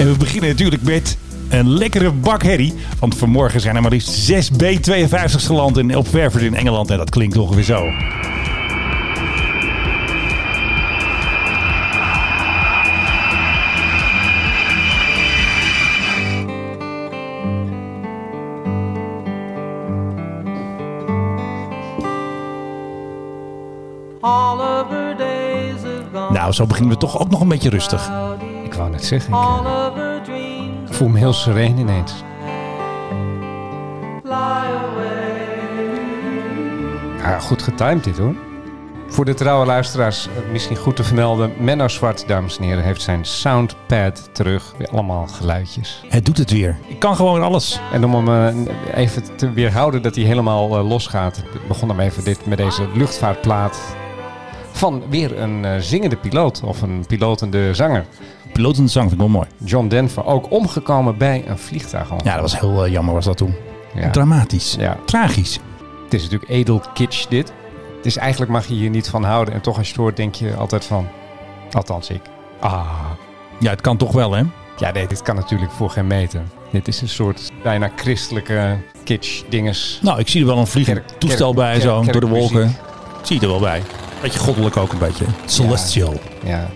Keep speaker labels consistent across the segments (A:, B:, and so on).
A: En we beginnen natuurlijk met een lekkere bak herrie. Want vanmorgen zijn er maar liefst 6 B-52's geland in, op in Engeland. En dat klinkt ongeveer zo. Nou, zo beginnen we toch ook nog een beetje rustig.
B: Ik net zeggen, ik voel me heel sereen ineens.
C: fly away.
B: Ja, goed getimed dit hoor. Voor de trouwe luisteraars, eh, misschien goed te vermelden. Menno Zwart, dames en heren, heeft zijn soundpad terug. Weer allemaal geluidjes.
A: Het doet het weer. Ik kan gewoon alles.
B: En om hem eh, even te weerhouden dat hij helemaal eh, losgaat, begon hem even dit met deze luchtvaartplaat van weer een eh, zingende piloot of een pilotende zanger.
A: Pilotende zang vind ik wel mooi.
B: John Denver, ook omgekomen bij een vliegtuig.
A: Ja, dat was heel eh, jammer was dat toen.
B: Ja.
A: Dramatisch.
B: Ja.
A: Tragisch.
B: Het is natuurlijk edel kitsch dit. Het is eigenlijk mag je hier niet van houden. En toch als je het hoort denk je altijd van, althans ik. Ah,
A: Ja, het kan toch wel, hè?
B: ja nee, dit kan natuurlijk voor geen meter. Dit is een soort bijna christelijke kitsch dinges.
A: Nou, ik zie er wel een vliegend
B: Kerk-
A: toestel
B: kerk-
A: bij,
B: kerk-
A: zo, door de wolken. Zie het er wel bij. Beetje goddelijk ook een beetje. Celestial.
B: Ja.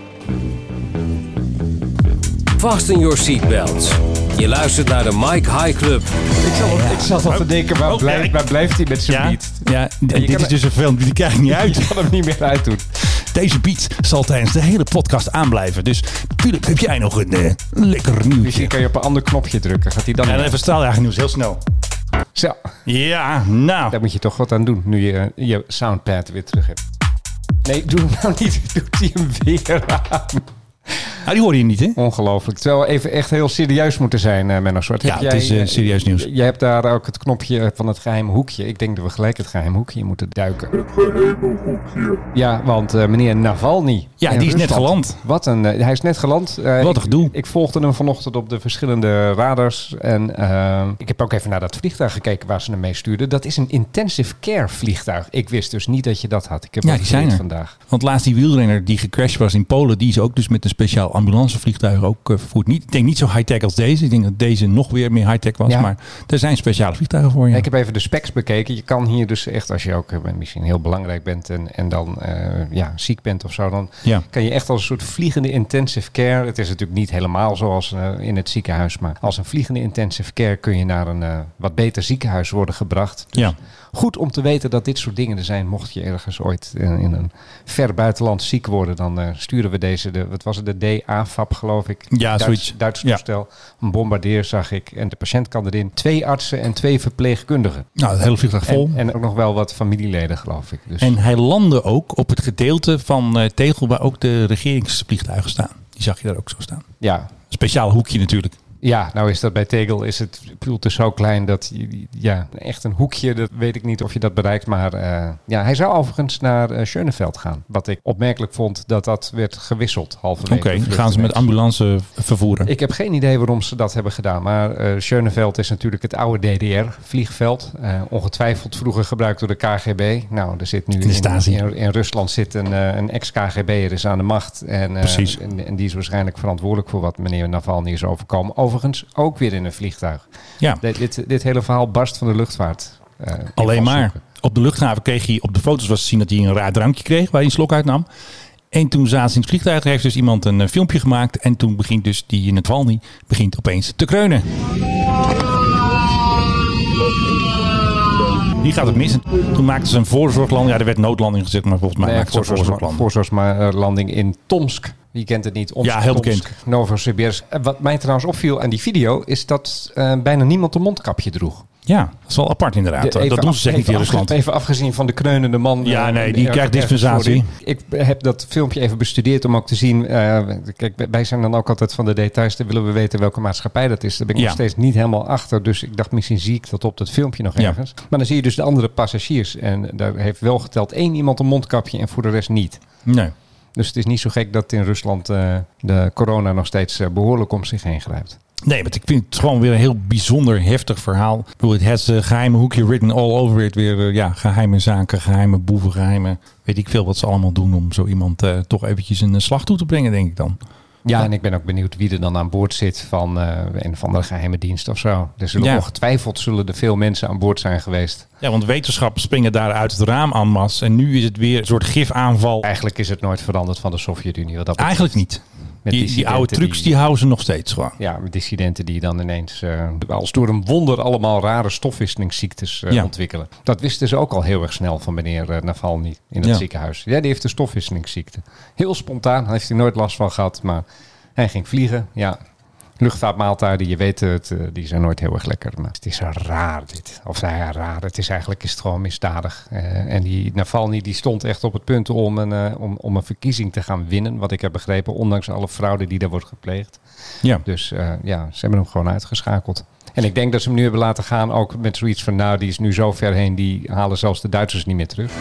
D: Fasten your seatbelts. Je luistert naar de Mike High Club.
B: Ik zat, ik zat al te denken, waar,
A: Oh,
B: blijft,
A: ja, ik-
B: waar blijft hij met zijn
A: Ja,
B: beat?
A: ja d- dit is dus een film die krijg ik niet uit.
B: Je kan hem niet meer uitdoen.
A: Deze beat zal tijdens de hele podcast aanblijven. Dus Philip, heb jij nog een, eh, lekker nieuwtje?
B: Misschien kan je op een ander knopje drukken. Gaat hij dan
A: En even straaljager nieuws, heel snel.
B: Zo,
A: Ja, nou.
B: daar moet je toch wat aan doen nu je eh, je soundpad weer terug hebt. Nee, doe hem nou niet. Doet hij hem weer aan.
A: Ah, die hoorde je niet, hè?
B: Ongelooflijk. Terwijl we even echt heel serieus moeten zijn, eh Menno Zwart.
A: Ja,
B: Heb
A: het is, eh, serieus nieuws.
B: Jij hebt daar ook het knopje van het geheime hoekje. Ik denk dat we gelijk het geheime hoekje moeten duiken. Ja, want eh, meneer Navalny.
A: Ja, die is net geland.
B: Wat een... eh, hij is net geland. Eh,
A: Wat een
B: ik-
A: gedoe.
B: Ik, volgde hem vanochtend op de verschillende radars. En eh, ik heb ook even naar dat vliegtuig gekeken waar ze hem mee stuurden. Dat is een intensive care vliegtuig. Ik wist dus niet dat je dat had. Ik heb
A: Ja, die zijn
B: geleerd
A: er.
B: vandaag.
A: Want laatst die wielrenner die gecrashed was in Polen, die is ook dus met een speciaal ambulancevliegtuig ook eh, vervoerd. Niet, ik denk niet zo high-tech als deze. Ik denk dat deze nog weer meer high-tech was.
B: Ja.
A: Maar er zijn speciale vliegtuigen voor je.
B: Ik heb even de specs bekeken. Je kan hier dus echt, als je ook eh, misschien heel belangrijk bent en, en dan eh, ja, ziek bent of zo, dan
A: Ja.
B: kan je echt als een soort vliegende intensive care. Het is natuurlijk niet helemaal zoals in het ziekenhuis, maar als een vliegende intensive care kun je naar een wat beter ziekenhuis worden gebracht. Dus
A: Ja.
B: Goed om te weten dat dit soort dingen er zijn. Mocht je ergens ooit in, in een ver buitenland ziek worden, dan eh, sturen we deze, de, wat was het, de DAFAP geloof ik.
A: Ja,
B: Duits,
A: zoiets.
B: Duits
A: Ja.
B: toestel. Een bombardeer zag ik. En de patiënt kan erin. Twee artsen en twee verpleegkundigen.
A: Nou, het hele vliegtuig vol.
B: En, en ook nog wel wat familieleden, geloof ik. Dus
A: En hij landde ook op het gedeelte van eh, Tegel waar ook de regeringsvliegtuigen staan. Die zag je daar ook zo staan.
B: ja,
A: Speciaal hoekje natuurlijk.
B: Ja, nou is dat bij Tegel, is het, is zo klein dat, je- ja, echt een hoekje, dat weet ik niet of je dat bereikt. Maar eh, ja, hij zou overigens naar eh, Schöneveld gaan. Wat ik opmerkelijk vond, dat dat werd gewisseld halverwege.
A: Oké, gaan ze met ambulance vervoeren.
B: Ik heb geen idee waarom ze dat hebben gedaan. Maar eh Schöneveld is natuurlijk het oude DDR-vliegveld. Ongetwijfeld vroeger gebruikt door de KGB. Nou, er zit nu in, in Rusland zit een, een ex-KGB'er is aan de macht. En,
A: Precies.
B: En, en die is waarschijnlijk verantwoordelijk voor wat meneer Navalny is overkomen. Overigens ook weer in een vliegtuig.
A: Ja,
B: Dit, dit, dit hele verhaal barst van de luchtvaart. eh,
A: alleen maar. Op de luchthaven kreeg hij, op de foto's was te zien dat hij een raar drankje kreeg waar hij een slok uit nam. En toen zaten ze in het vliegtuig, heeft dus iemand een eh, filmpje gemaakt. En toen begint dus die in het val niet, begint opeens te kreunen. Die gaat het mis. En Toen maakten ze een voorzorglanding. Ja, er werd noodlanding gezet, maar volgens mij
B: Nee,
A: maakten ze een
B: voorzorgslanding.
A: voorzorglanding.
B: Voorzorgslanding in Tomsk. Wie kent het niet? Omsk,
A: Ja, heel bekend.
B: Novosibirsk. En Wat mij trouwens opviel aan die video is dat eh, bijna niemand een mondkapje droeg.
A: Ja, dat is wel apart inderdaad.
B: De-
A: dat doen ze zeker niet in
B: even
A: Rusland.
B: Even afgezien van de kreunende man.
A: Ja,
B: eh,
A: nee, die krijgt dispensatie.
B: Ik heb dat filmpje even bestudeerd om ook te zien. eh, kijk, wij zijn dan ook altijd van de details. Dan willen we weten welke maatschappij dat is. Daar ben ik
A: Ja.
B: nog steeds niet helemaal achter. Dus ik dacht, misschien zie ik dat op dat filmpje nog
A: Ja.
B: ergens. Maar dan zie je dus de andere passagiers. En daar heeft wel geteld één iemand een mondkapje en voor de rest niet.
A: Nee.
B: Dus het is niet zo gek dat in Rusland eh, de corona nog steeds eh, behoorlijk om zich heen grijpt.
A: Nee, maar ik vind het gewoon weer een heel bijzonder heftig verhaal. Ik het has een geheime hoekje written all over it. Weer eh, ja, geheime zaken, geheime boeven, geheime... Weet ik veel wat ze allemaal doen om zo iemand eh, toch eventjes een slag toe te brengen, denk ik dan.
B: Ja, en ik ben ook benieuwd wie er dan aan boord zit van eh, een van de geheime dienst of zo. Er zullen
A: Ja.
B: ongetwijfeld zullen er veel mensen aan boord zijn geweest.
A: Ja, want wetenschappers springen daar uit het raam aan mas. En nu is het weer een soort gifaanval.
B: Eigenlijk is het nooit veranderd van de Sovjet-Unie. wat dat betreft.
A: Eigenlijk niet.
B: Met
A: Die, die oude trucs,
B: die-
A: die houden ze nog steeds gewoon.
B: Ja, met dissidenten die dan ineens eh, als door een wonder allemaal rare stofwisselingsziektes eh,
A: Ja.
B: ontwikkelen. Dat wisten ze ook al heel erg snel van meneer eh, Navalny in het
A: Ja.
B: ziekenhuis. Ja, die heeft een stofwisselingsziekte. Heel spontaan, daar heeft hij nooit last van gehad. Maar hij ging vliegen, ja. Luchtvaartmaaltijden, je weet het, eh, die zijn nooit heel erg lekker. Maar het is raar dit. Of nou ja, raar. Het is eigenlijk is het gewoon misdadig. Eh, en die Navalny die stond echt op het punt om een, eh, om, om een verkiezing te gaan winnen. Wat ik heb begrepen, ondanks alle fraude die daar wordt gepleegd.
A: Ja.
B: Dus ja, ze hebben hem gewoon uitgeschakeld. En ik denk dat ze hem nu hebben laten gaan ook met zoiets van... nou, die is nu zo ver heen, die halen zelfs de Duitsers niet meer terug.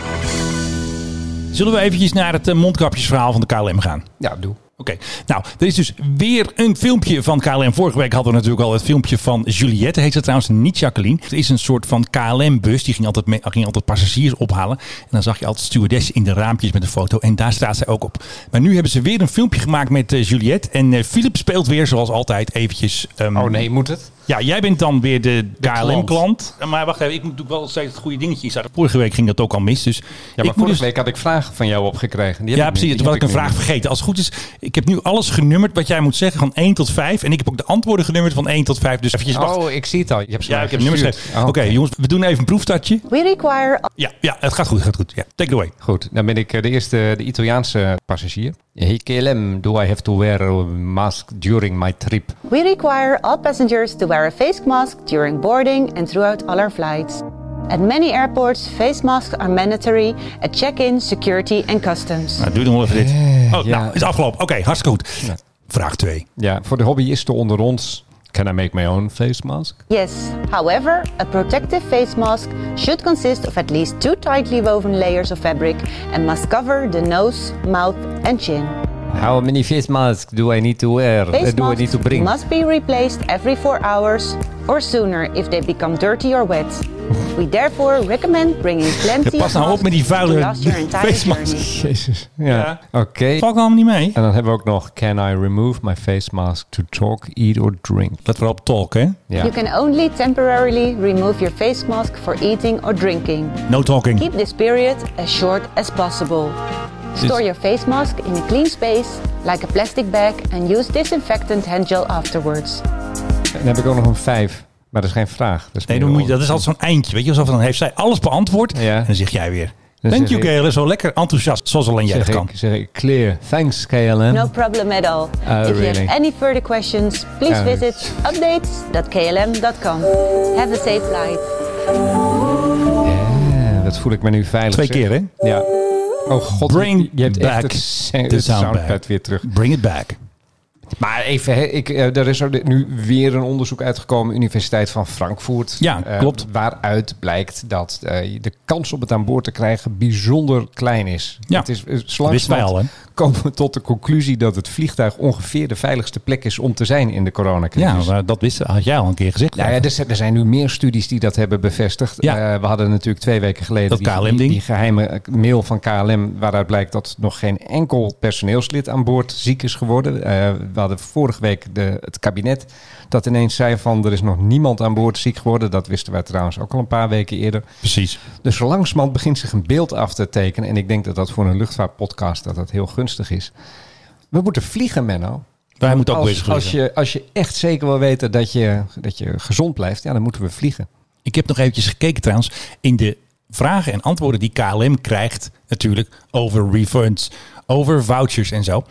A: Zullen we eventjes naar het mondkapjesverhaal van de KLM gaan?
B: Ja, doe.
A: Oké, nou, er is dus weer een filmpje van KLM. Vorige week hadden we natuurlijk al het filmpje van Juliette, heet ze trouwens, niet Jacqueline. Het is een soort van KLM-bus, die ging altijd, mee, ging altijd passagiers ophalen. En dan zag je altijd stewardess in de raampjes met een foto. En daar staat zij ook op. Maar nu hebben ze weer een filmpje gemaakt met eh, Juliette. En eh, Philip speelt weer, zoals altijd, eventjes... ehm,
B: Oh nee, moet het?
A: Ja, jij bent dan weer de,
B: klant.
A: KLM-klant. Maar wacht even, ik moet natuurlijk wel steeds het goede dingetje inzetten. Vorige week ging dat ook al mis, dus...
B: Ja,
A: ik
B: maar
A: moet
B: vorige
A: dus-
B: week had ik vragen van jou opgekregen. Die heb
A: ja,
B: ik
A: precies. Toen was ik een vraag
B: niet.
A: vergeten. Als het goed is, ik heb nu alles genummerd wat jij moet zeggen van 1 tot 5. En ik heb ook de antwoorden genummerd van 1 tot 5. Dus eventjes wachten.
B: Oh, ik zie het al. Je hebt ze
A: ja, ik heb nummers gegeven.
B: Oh,
A: Oké, jongens, we doen even een proefstartje.
E: We require
A: Ja, ja, het gaat goed, het gaat goed. Ja, take it away.
B: Goed, dan ben ik eh, de eerste de Italiaanse passagier. Hey KLM, do I have to wear a mask during my trip?
E: We require all passengers to wear a face mask during boarding and throughout all our flights. At many airports, face masks are mandatory at check-in, security and customs.
A: Nou, doe nog wel even dit. Oh,
B: ja.
A: nou, is afgelopen. Oké, hartstikke goed. Vraag 2.
B: Ja, voor de hobbyisten onder ons. Can I make my own face mask?
E: Yes, however, a protective face mask should consist of at least two tightly woven layers of fabric and must cover the nose, mouth and chin.
B: How many face masks do I need to wear?
E: Face
B: Uh, do I need to
E: masks
B: bring?
E: must be replaced every four hours or sooner if they become dirty or wet. We therefore recommend bringing plenty
A: Pas
E: of
A: nou op
E: masks
A: met die vuile
E: to last your entire
A: face mask.
E: journey.
B: Jezus. Ja.
A: Ja.
B: Oké.
A: Valt allemaal niet mee.
B: En dan hebben we ook nog Can I remove my face mask to talk, eat or drink?
A: Let vooral op talk, hè?
B: Ja.
E: You can only temporarily remove your face mask for eating or drinking.
A: No talking.
E: Keep this period as short as possible. Store your face mask in a clean space, like a plastic bag, and use disinfectant hand gel afterwards.
B: Dan heb ik ook nog een vijf. Maar dat is geen vraag. Dat is
A: Nee, dan moet je, dat is altijd zo'n eindje. Weet je, alsof dan heeft zij alles beantwoord.
B: Ja.
A: En dan zeg jij weer.
B: Dan
A: Thank you, KLM. Zo lekker enthousiast, zoals alleen jij dat kan.
B: ik, zeg ik, clear. Thanks, KLM.
E: No problem at all. if you have any further questions, please
B: Oh.
E: visit updates.klm.com. Have a safe flight.
B: Ja, dat voel ik me nu veilig.
A: Twee
B: zeg.
A: keer, hè?
B: Ja. Oh god,
A: Bring
B: je, hebt
A: back
B: echt het, het
A: soundpad.
B: soundpad weer terug.
A: Bring it back.
B: Maar even, ik, eh, er is er nu weer een onderzoek uitgekomen, Universiteit van Frankfurt.
A: Ja,
B: eh,
A: klopt.
B: waaruit blijkt dat eh, de kans om het aan boord te krijgen bijzonder klein is.
A: Ja,
B: het is,
A: hè?
B: komen we tot de conclusie dat het vliegtuig ongeveer de veiligste plek is om te zijn in de coronacrisis.
A: Ja, dat wist, had jij al een keer gezegd.
B: Nou ja, er zijn, er zijn nu meer studies die dat hebben bevestigd.
A: Ja.
B: We hadden natuurlijk twee weken geleden
A: Dat
B: die,
A: KLM-ding.
B: die, die geheime eh, mail van KLM... waaruit blijkt dat nog geen enkel personeelslid aan boord ziek is geworden. We hadden vorige week de, het kabinet dat ineens zei van... er is nog niemand aan boord ziek geworden. Dat wisten wij trouwens ook al een paar weken eerder.
A: Precies.
B: Dus langzamerhand begint zich een beeld af te tekenen. En ik denk dat dat voor een luchtvaartpodcast dat dat heel gunstig is. We moeten vliegen, Menno.
A: Wij moeten ook
B: als,
A: bezig
B: als je, als je echt zeker wil weten dat je, dat je gezond blijft, ja, dan moeten we vliegen.
A: Ik heb nog eventjes gekeken trouwens in de vragen en antwoorden die KLM krijgt natuurlijk over refunds, over vouchers en zo.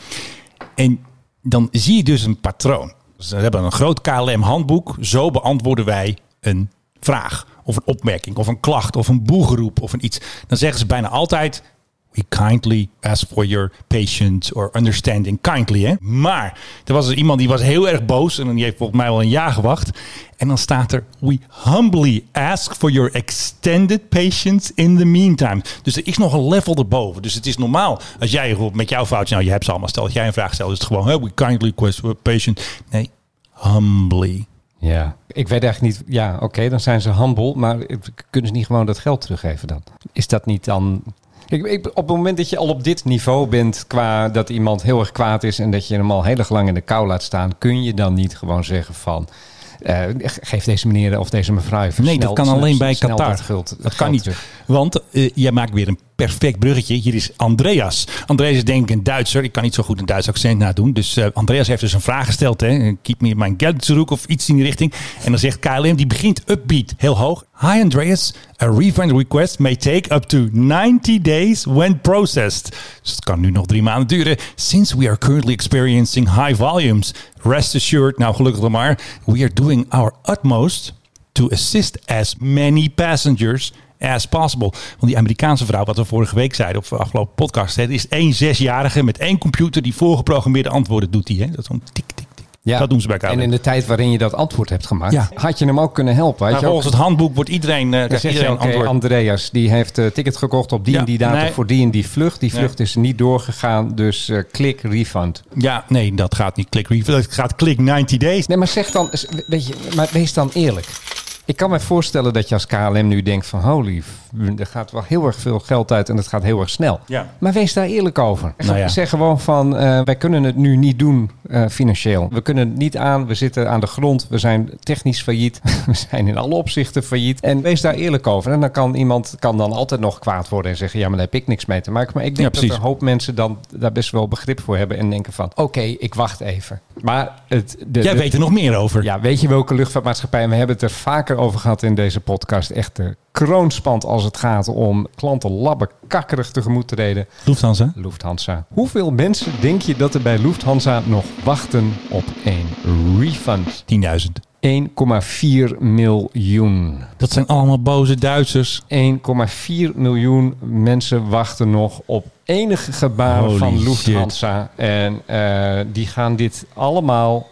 A: En dan zie je dus een patroon. Ze hebben een groot KLM handboek. Zo beantwoorden wij een vraag of een opmerking of een klacht of een boegeroep of een iets. Dan zeggen ze bijna altijd We kindly ask for your patience or understanding. Kindly, hè? Maar er was dus iemand die was heel erg boos. En die heeft volgens mij wel een jaar gewacht. En dan staat er... We humbly ask for your extended patience in the meantime. Dus er is nog een level erboven. Dus het is normaal als jij met jouw foutje... Nou, je hebt ze allemaal. Stel dat jij een vraag stelt, is het gewoon... We kindly request for patience. Nee, humbly.
B: Ja. Ik weet echt niet, ja, oké, dan zijn ze humble, maar kunnen ze niet gewoon dat geld teruggeven dan? Is dat niet dan Ik, ik, op het moment dat je al op dit niveau bent, qua dat iemand heel erg kwaad is en dat je hem al heel erg lang in de kou laat staan, kun je dan niet gewoon zeggen van. eh, geef deze meneer of deze mevrouw even
A: Nee,
B: snel-
A: dat kan alleen bij Qatar.
B: Dat, geld,
A: Dat
B: geld
A: kan niet.
B: terug.
A: Want eh, jij maakt weer een perfect bruggetje. Hier is Andreas. Andreas is denk ik een Duitser. Ik kan niet zo goed een Duits accent nadoen. Dus eh, Andreas heeft dus een vraag gesteld. Hè. Keep me mijn geld terug of iets in die richting. En dan zegt KLM, die begint upbeat, heel hoog. Hi Andreas, a refund request may take up to 90 days when processed. Dus het kan nu nog drie maanden duren. Since we are currently experiencing high volumes. Rest assured, nou gelukkig maar, we are doing our utmost to assist as many passengers as possible. Want die Amerikaanse vrouw, wat we vorige week zeiden op de afgelopen podcast, hè, is één zesjarige met één computer die voorgeprogrammeerde antwoorden doet. Die, hè? Dat is zo'n tik, tik, tik. Dat doen ze bij KLM.
B: En in de tijd waarin je dat antwoord hebt gemaakt,
A: Ja.
B: had je hem ook kunnen helpen. Ook-
A: volgens het handboek wordt iedereen, krijgt
B: je,
A: iedereen antwoord.
B: Andreas, die heeft een ticket gekocht op die
A: Ja,
B: en die datum
A: nee.
B: voor die en die vlucht. Die
A: Nee.
B: vlucht is niet doorgegaan, dus eh, klik refund.
A: Ja, nee, dat gaat niet. Klik refund. Dat gaat klik 90 days.
B: Nee, maar zeg dan, weet je, maar wees dan eerlijk. Ik kan me voorstellen dat je als KLM nu denkt van holy, er gaat wel heel erg veel geld uit en het gaat heel erg snel.
A: Ja.
B: Maar wees daar eerlijk over.
A: Nou ja.
B: Zeg gewoon van, eh, wij kunnen het nu niet doen eh, financieel. We kunnen het niet aan, we zitten aan de grond, we zijn technisch failliet, we zijn in alle opzichten failliet. En wees daar eerlijk over. En dan kan iemand kan dan altijd nog kwaad worden en zeggen, ja, maar daar heb ik niks mee te maken. Maar ik denk
A: Ja,
B: dat er een hoop mensen dan daar best wel begrip voor hebben en denken van, oké, ik wacht even. Maar het, de,
A: Jij
B: de-
A: weet er nog meer over.
B: ja, weet je welke luchtvaartmaatschappij? En we hebben het er vaker over gehad in deze podcast. Echt de kroonspand als het gaat om klanten labben kakkerig tegemoet te.
A: Lufthansa.
B: Lufthansa. Hoeveel mensen denk je dat er bij Lufthansa nog wachten op een refund?
A: 10.000.
B: 1,4 miljoen.
A: Dat zijn allemaal boze Duitsers.
B: 1,4 miljoen mensen wachten nog op enige gebaar
A: Holy
B: van
A: shit.
B: Lufthansa. En eh, die gaan dit allemaal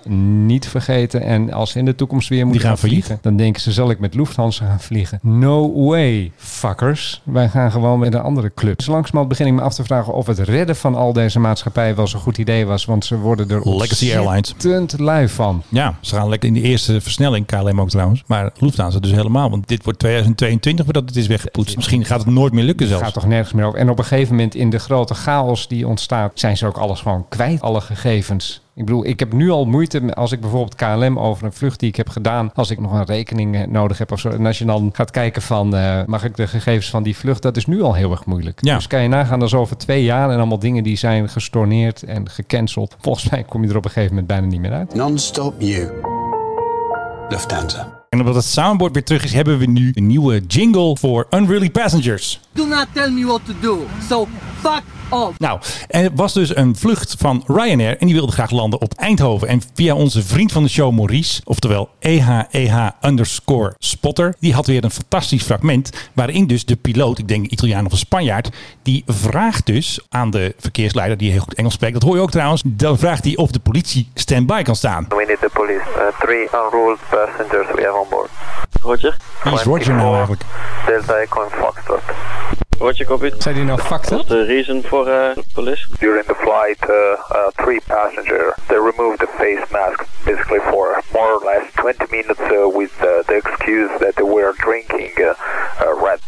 B: niet vergeten. En als ze in de toekomst weer moeten
A: gaan
B: gaan vliegen, dan denken ze: zal ik met Lufthansa gaan vliegen? No way, fuckers. Wij gaan gewoon met een andere club. Dus langzamerhand begin ik me af te vragen of het redden van al deze maatschappijen wel zo'n goed idee was. Want ze worden er
A: Legacy Airlines.
B: lui van.
A: Ja, ze gaan lekker in de eerste versnelling, KLM ook trouwens. Maar Lufthansa dus helemaal, want dit wordt 2022 voordat het is weggepoetst. Misschien gaat het nooit meer lukken
B: Het
A: zelfs.
B: gaat toch nergens meer over. En op een gegeven moment in de grote chaos die ontstaat, zijn ze ook alles gewoon kwijt, alle gegevens. Ik bedoel, ik heb nu al moeite als ik bijvoorbeeld KLM over een vlucht die ik heb gedaan, als ik nog een rekening eh, nodig heb of zo. En als je dan gaat kijken van, eh, mag ik de gegevens van die vlucht, dat is nu al heel erg moeilijk.
A: Ja.
B: Dus kan je nagaan, dat is over twee jaar en allemaal dingen die zijn gestorneerd en gecanceld. Volgens mij kom je er op een gegeven moment bijna niet meer uit.
F: Non-stop you. Lufthansa.
A: En omdat het soundboard weer terug is, hebben we nu een nieuwe jingle voor Unruly Passengers.
G: Do not tell me what to do. So fuck off.
A: Nou, er was dus een vlucht van Ryanair en die wilde graag landen op Eindhoven. En via onze vriend van de show Maurice, oftewel E EHEH underscore spotter, die had weer een fantastisch fragment waarin dus de piloot, ik denk Italiaan of een Spanjaard, die vraagt dus aan de verkeersleider, die heel goed Engels spreekt, dat hoor je ook trouwens, dan vraagt hij of de politie standby kan staan.
H: We need the police. Uh, three unruled passengers we have on board. Roger.
A: Wie is Roger nou eigenlijk?
H: Delta Echo and Foxtrot. Roger, copy.
B: Zijn die nou fucked
H: What's the reason for uh, police? During the flight, uh, uh, three passengers, they removed the face mask basically for more or less 20 minutes uh, with uh, the excuse that they were drinking uh, uh, Red Bull.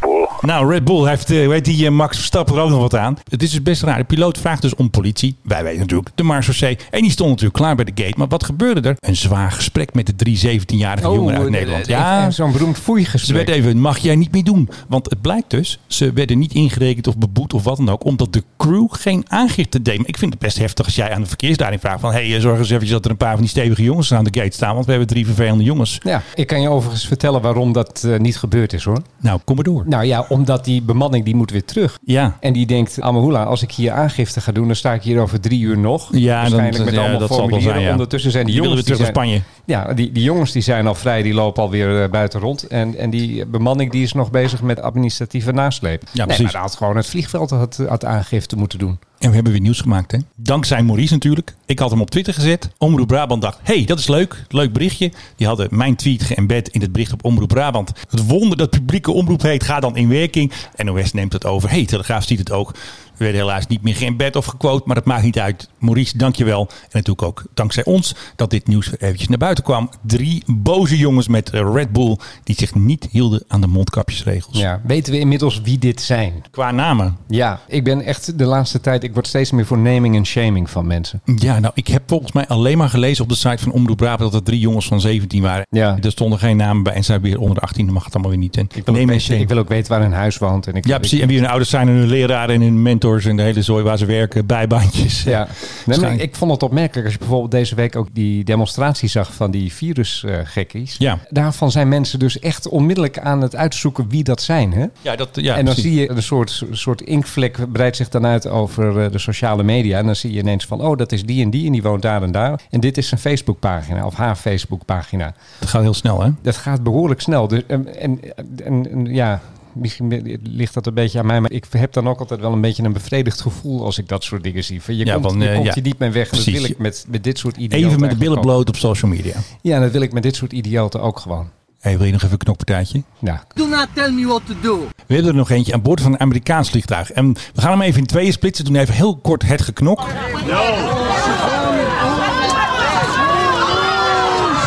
A: Nou, Red Bull heeft, eh, weet die eh, Max Verstappen er ook nog wat aan. Het is dus best raar. De piloot vraagt dus om politie. Wij weten natuurlijk, de Marseillais. En die stond natuurlijk klaar bij de gate. Maar wat gebeurde er? Een zwaar gesprek met de drie 17-jarige jongen uit
B: eh,
A: Nederland.
B: eh,
A: Ja,
B: Zo'n beroemd
A: ze
B: foeigesprek.
A: werd even, mag jij niet meer doen. Want het blijkt dus, ze werden niet ingerekend of beboet of wat dan ook. Omdat de crew geen aangifte deed. Maar ik vind het best heftig als jij aan de verkeersleiding vraagt van... hé, hey, zorg eens even dat er een paar van die stevige jongens aan de gate staan. Want we hebben drie vervelende jongens.
B: Ja, ik kan je overigens vertellen waarom dat eh, niet gebeurd is hoor.
A: Nou, kom maar door.
B: Nou ja, omdat die bemanning die moet weer terug.
A: Ja,
B: En die denkt, Amahula, als ik hier aangifte ga doen, dan sta ik hier over drie uur nog.
A: Ja,
B: Waarschijnlijk
A: dan-
B: met
A: ja,
B: allemaal
A: dat
B: formulieren.
A: zijn, ja.
B: Ondertussen zijn die
A: die
B: jongens
A: weer terug naar Spanje.
B: Ja, die, die jongens die zijn al vrij, die lopen alweer uh, buiten rond. En, en die bemanning die is nog bezig met administratieve nasleep.
A: Ja,
B: nee,
A: precies.
B: maar dat had gewoon het vliegveld had, had aangifte moeten doen.
A: En we hebben weer nieuws gemaakt, hè? Dankzij Maurice natuurlijk. Ik had hem op Twitter gezet. Omroep Brabant dacht, hey, dat is leuk. Leuk berichtje. Die hadden mijn tweet geëmbed in het bericht op Omroep Brabant. Het wonder dat publieke omroep heet, gaat dan in werking. NOS neemt het over. Hey, Telegraaf ziet het ook. We werden helaas niet meer geëmbed of gequote, maar dat maakt niet uit. Maurice, dankjewel. En natuurlijk ook dankzij ons dat dit nieuws weer eventjes naar buiten kwam. Drie boze jongens met eh, Red Bull die zich niet hielden aan de mondkapjesregels.
B: Ja, weten we inmiddels wie dit zijn?
A: Qua namen.
B: Ja, ik ben echt de laatste tijd, ik word steeds meer voor naming en shaming van mensen.
A: Ja, nou, ik heb volgens mij alleen maar gelezen op de site van Omroep Brabant dat er drie jongens van 17 waren.
B: Ja.
A: Er stonden geen namen bij en zij weer onder de 18, dan mag het allemaal weer niet. En
B: Ik wil,
A: neem
B: weten, ik wil ook weten waar hun huis woont. En ik,
A: Ja, precies. En wie hun ouders zijn en hun leraren en hun mentors en de hele zooi waar ze werken, bijbaantjes.
B: Ja, nee, maar
A: Waarschijnlijk.
B: ik vond het opmerkelijk als je bijvoorbeeld deze week ook die demonstratie zag van die virusgekkies.
A: Ja.
B: Daarvan zijn mensen dus echt onmiddellijk aan het uitzoeken wie dat zijn. Hè?
A: Ja, dat, ja,
B: en dan
A: precies.
B: zie je een soort, soort inkvlek breidt zich dan uit over eh, de sociale media. En dan zie je ineens van, oh, dat is die en die en die woont daar en daar. En dit is zijn Facebookpagina of haar Facebookpagina.
A: Het gaat heel snel, hè?
B: Dat gaat behoorlijk snel. Dus, en, en, en, en ja, misschien ligt dat een beetje aan mij. Maar ik heb dan ook altijd wel een beetje een bevredigd gevoel als ik dat soort dingen zie. Van, Je
A: Ja,
B: komt,
A: van,
B: je
A: eh,
B: komt
A: ja.
B: hier niet mee weg.
A: Precies.
B: Dat wil ik met, met dit soort idioten
A: Even met de billen bloot op social media.
B: Ja, dat wil ik met dit soort idioten ook gewoon.
A: Hey, wil je nog even een knokpartijtje?
B: Ja,
G: Do not tell me what to do.
A: We hebben er nog eentje aan boord van een Amerikaans vliegtuig. En we gaan hem even in tweeën splitsen. Doen even heel kort het geknok.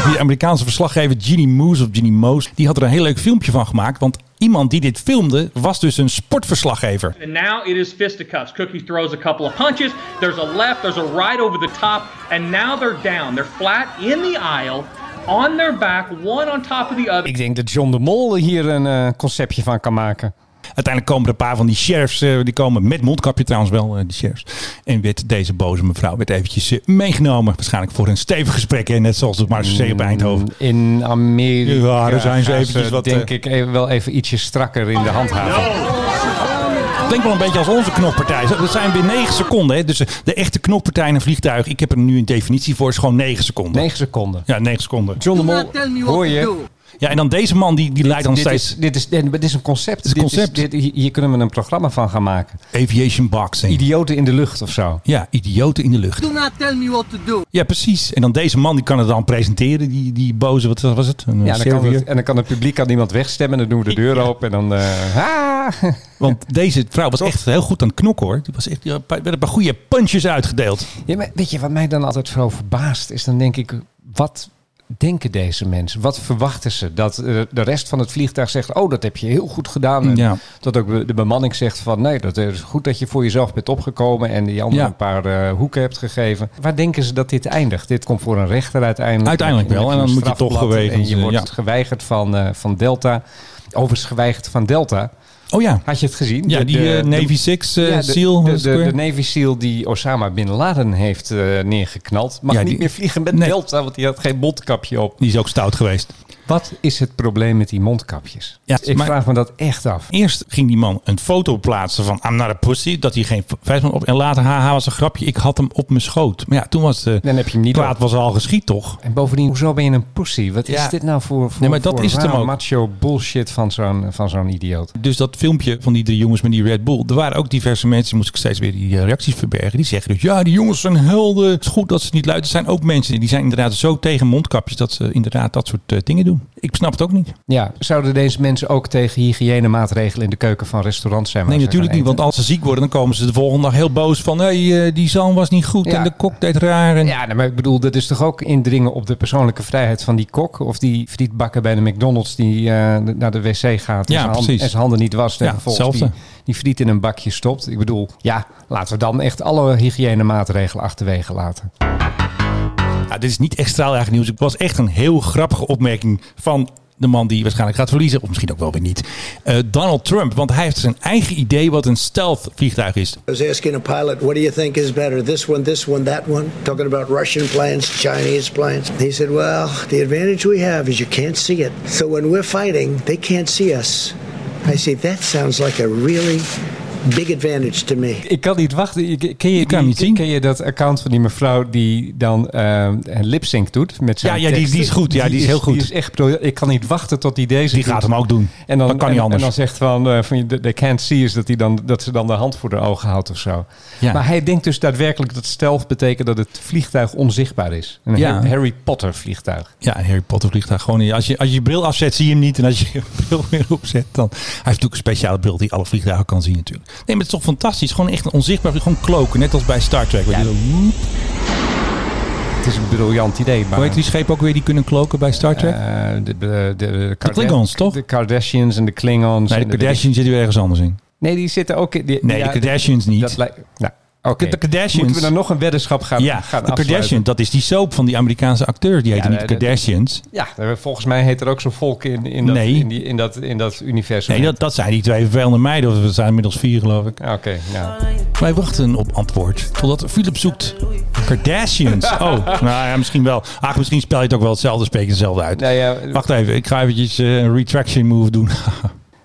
A: Die Amerikaanse verslaggever Ginny Moose of Ginny Moose, die had er een heel leuk filmpje van gemaakt. Want iemand die dit filmde was dus een sportverslaggever.
F: And now it is fisticuffs. Cookie throws a couple of punches. There's a left, there's a right over the top, and now they're down. They're flat in the aisle, on their back, one on top of the other.
B: ik denk dat John de Mol hier een eh, conceptje van kan maken.
A: Uiteindelijk komen er een paar van die sheriffs, eh, die komen met mondkapje trouwens wel, eh, die sheriffs. En werd deze boze mevrouw werd eventjes eh, meegenomen. Waarschijnlijk voor een stevig gesprek, hè, net zoals het Marseille op Eindhoven.
B: In Amerika
A: Ja, daar zijn ze eventjes wat,
B: denk ik even, wel even ietsje strakker in de handhaving.
A: Klinkt wel een beetje als onze knokpartij. Dat zijn weer 9 seconden. Hè. Dus de echte knokpartij in een vliegtuig, ik heb er nu een definitie voor, is gewoon 9 seconden.
B: 9 seconden.
A: Ja, 9 seconden.
B: John de Mol, hoor je?
A: Ja, en dan deze man, die, die leidt dan
B: Dit
A: steeds
B: is, dit, is, dit is een concept.
A: is een concept.
B: Dit dit- hier kunnen we een programma van gaan maken.
A: aviation boxing.
B: Idioten in de lucht of zo.
A: ja, idioten in de lucht.
G: Do not tell me what to do.
A: Ja, precies. En dan deze man, die kan het dan presenteren, die, die boze, wat was het? Een
B: Ja, dan kan het, en dan kan het publiek aan iemand wegstemmen. Dan doen we de deur open en dan... eh, ah.
A: Want deze vrouw was echt heel goed aan het knokken hoor. Die was echt, die had een paar- werd een paar goede punches uitgedeeld.
B: Ja, maar weet je wat mij dan altijd vooral verbaast? Is dan denk ik, wat denken deze mensen? Wat verwachten ze? Dat eh, de rest van het vliegtuig zegt, oh, dat heb je heel goed gedaan. En
A: Ja.
B: Dat ook de bemanning zegt van, nee, dat is goed dat je voor jezelf bent opgekomen en die anderen
A: Ja.
B: een paar eh, hoeken hebt gegeven. Waar denken ze dat dit eindigt? Dit komt voor een rechter uiteindelijk.
A: Uiteindelijk wel. En dan moet je toch geweigerd,
B: En je wordt
A: ja.
B: geweigerd van, eh, van Delta. Overigens geweigerd van Delta.
A: Oh ja.
B: Had je het gezien?
A: Ja,
B: De-
A: die
B: de-
A: eh,
B: de-
A: Navy Six eh,
B: ja,
A: SEAL.
B: De, Navy SEAL die Osama Bin Laden heeft eh, neergeknald. Mag
A: Ja,
B: niet meer vliegen met
A: Nee.
B: Delta, want die had geen mondkapje op.
A: die is ook stout geweest.
B: Wat is het probleem met die mondkapjes?
A: Ja,
B: Ik
A: maar-
B: vraag me dat echt af.
A: Eerst ging die man een foto plaatsen van I'm not a pussy. Dat hij geen vijf op. En later, haha, was een grapje. Ik had hem op mijn schoot. Maar ja, toen was de
B: Dan heb je hem niet op.
A: was al geschied toch?
B: En bovendien, hoezo ben je een pussy? Wat
A: Ja.
B: is dit nou voor, voor,
A: Nee, maar dat
B: voor
A: is het hem
B: raar
A: ook.
B: macho bullshit van zo'n van zo'n idioot?
A: Dus dat filmpje van die drie jongens met die Red Bull. Er waren ook diverse mensen, moest ik steeds weer die eh, reacties verbergen. Die zeggen dus, ja, die jongens zijn helden. Het is goed dat ze niet luiden. Er zijn ook mensen die zijn inderdaad zo tegen mondkapjes dat ze inderdaad dat soort eh, dingen doen. Ik snap het ook niet.
B: Ja, zouden deze mensen ook tegen hygiënemaatregelen in de keuken van restaurants zijn?
A: Nee, natuurlijk niet. Want als ze ziek worden, dan komen ze de volgende dag heel boos van... Hey, eh, die zalm was niet goed
B: Ja.
A: en de kok deed raar. En...
B: Ja, nou, maar ik bedoel, dat is toch ook indringen op de persoonlijke vrijheid van die kok? Of die frietbakker bij de McDonald's die eh, naar de wc gaat en,
A: Ja,
B: zijn hand-
A: precies.
B: en zijn handen niet wast en
A: Ja,
B: vervolgens die, die friet in een bakje stopt. Ik bedoel, ja, laten we dan echt alle hygiënemaatregelen achterwege laten.
A: Dit is niet echt straaljager nieuws. Het was echt een heel grappige opmerking van de man die waarschijnlijk gaat verliezen. Of misschien ook wel weer niet. Eh, Donald Trump. Want hij heeft zijn eigen idee wat een stealth vliegtuig is.
I: I was asking a pilot, what do you think is better, this one, this one, that one? Talking about Russian planes, Chinese planes. He said, well, the advantage we have is you can't see it. So when we're fighting, they can't see us. I say, that sounds like a really big advantage to me.
B: Ik kan niet wachten. Je- Ken je,
A: Ik kan
B: die-
A: niet zien.
B: ken je dat account van die mevrouw die dan eh, een lipsync doet? Met zijn
A: Ja, ja, die- die is goed. Ja, die is heel goed.
B: Die is echt, ik kan niet wachten tot die deze
A: Die
B: doet.
A: gaat hem ook doen.
B: En dan,
A: Dat kan niet
B: en,
A: anders.
B: En dan zegt van, eh, van they can't see is dat, hij dan, dat ze dan de hand voor de ogen houdt of zo.
A: Ja.
B: Maar hij denkt dus daadwerkelijk dat stealth betekent dat het vliegtuig onzichtbaar is. Een
A: Ja.
B: Harry- Harry Potter vliegtuig.
A: Ja, een Harry Potter vliegtuig. Gewoon, als, je, als je je bril afzet, zie je hem niet. En als je je bril weer opzet, dan... Hij heeft natuurlijk een speciale bril die alle vliegtuigen kan zien natuurlijk. Nee, maar het is toch fantastisch. Gewoon echt onzichtbaar, gewoon kloken. Net als bij Star Trek. Je.
B: Het is een briljant idee. Maar,
A: Hoe heet die schepen ook weer die kunnen kloken bij Star Trek?
B: Eh, de, de, de, de, Karda-
A: Klingons, toch?
B: De Kardashians en de Klingons.
A: nee, de Kardashians zitten weer ergens anders in.
B: Nee, die zitten ook in... Die,
A: Nee,
B: ja,
A: de Kardashians niet.
B: Dat lijkt... Nou, oké.
A: De Kardashians-
B: Moeten we dan nog een weddenschap gaan,
A: ja,
B: gaan
A: de
B: afsluiten?
A: Kardashians, dat is die soap van die Amerikaanse acteurs. Die heet
B: Ja,
A: niet de Kardashians.
B: Ja, volgens mij heet er ook zo'n volk in, in, dat,
A: Nee.
B: in, die, in, dat, in dat universum.
A: Nee, dat, dat zijn die twee vervelende meiden. of We zijn inmiddels vier, geloof ik.
B: Ah, Oké, nou.
A: Wij wachten op antwoord. Totdat Philip zoekt. Kardashians. Oh, nou ja, misschien wel. Ach, misschien spel je het ook wel hetzelfde, spreek je hetzelfde uit.
B: Nou ja,
A: Wacht even, ik ga eventjes eh, een retraction move doen.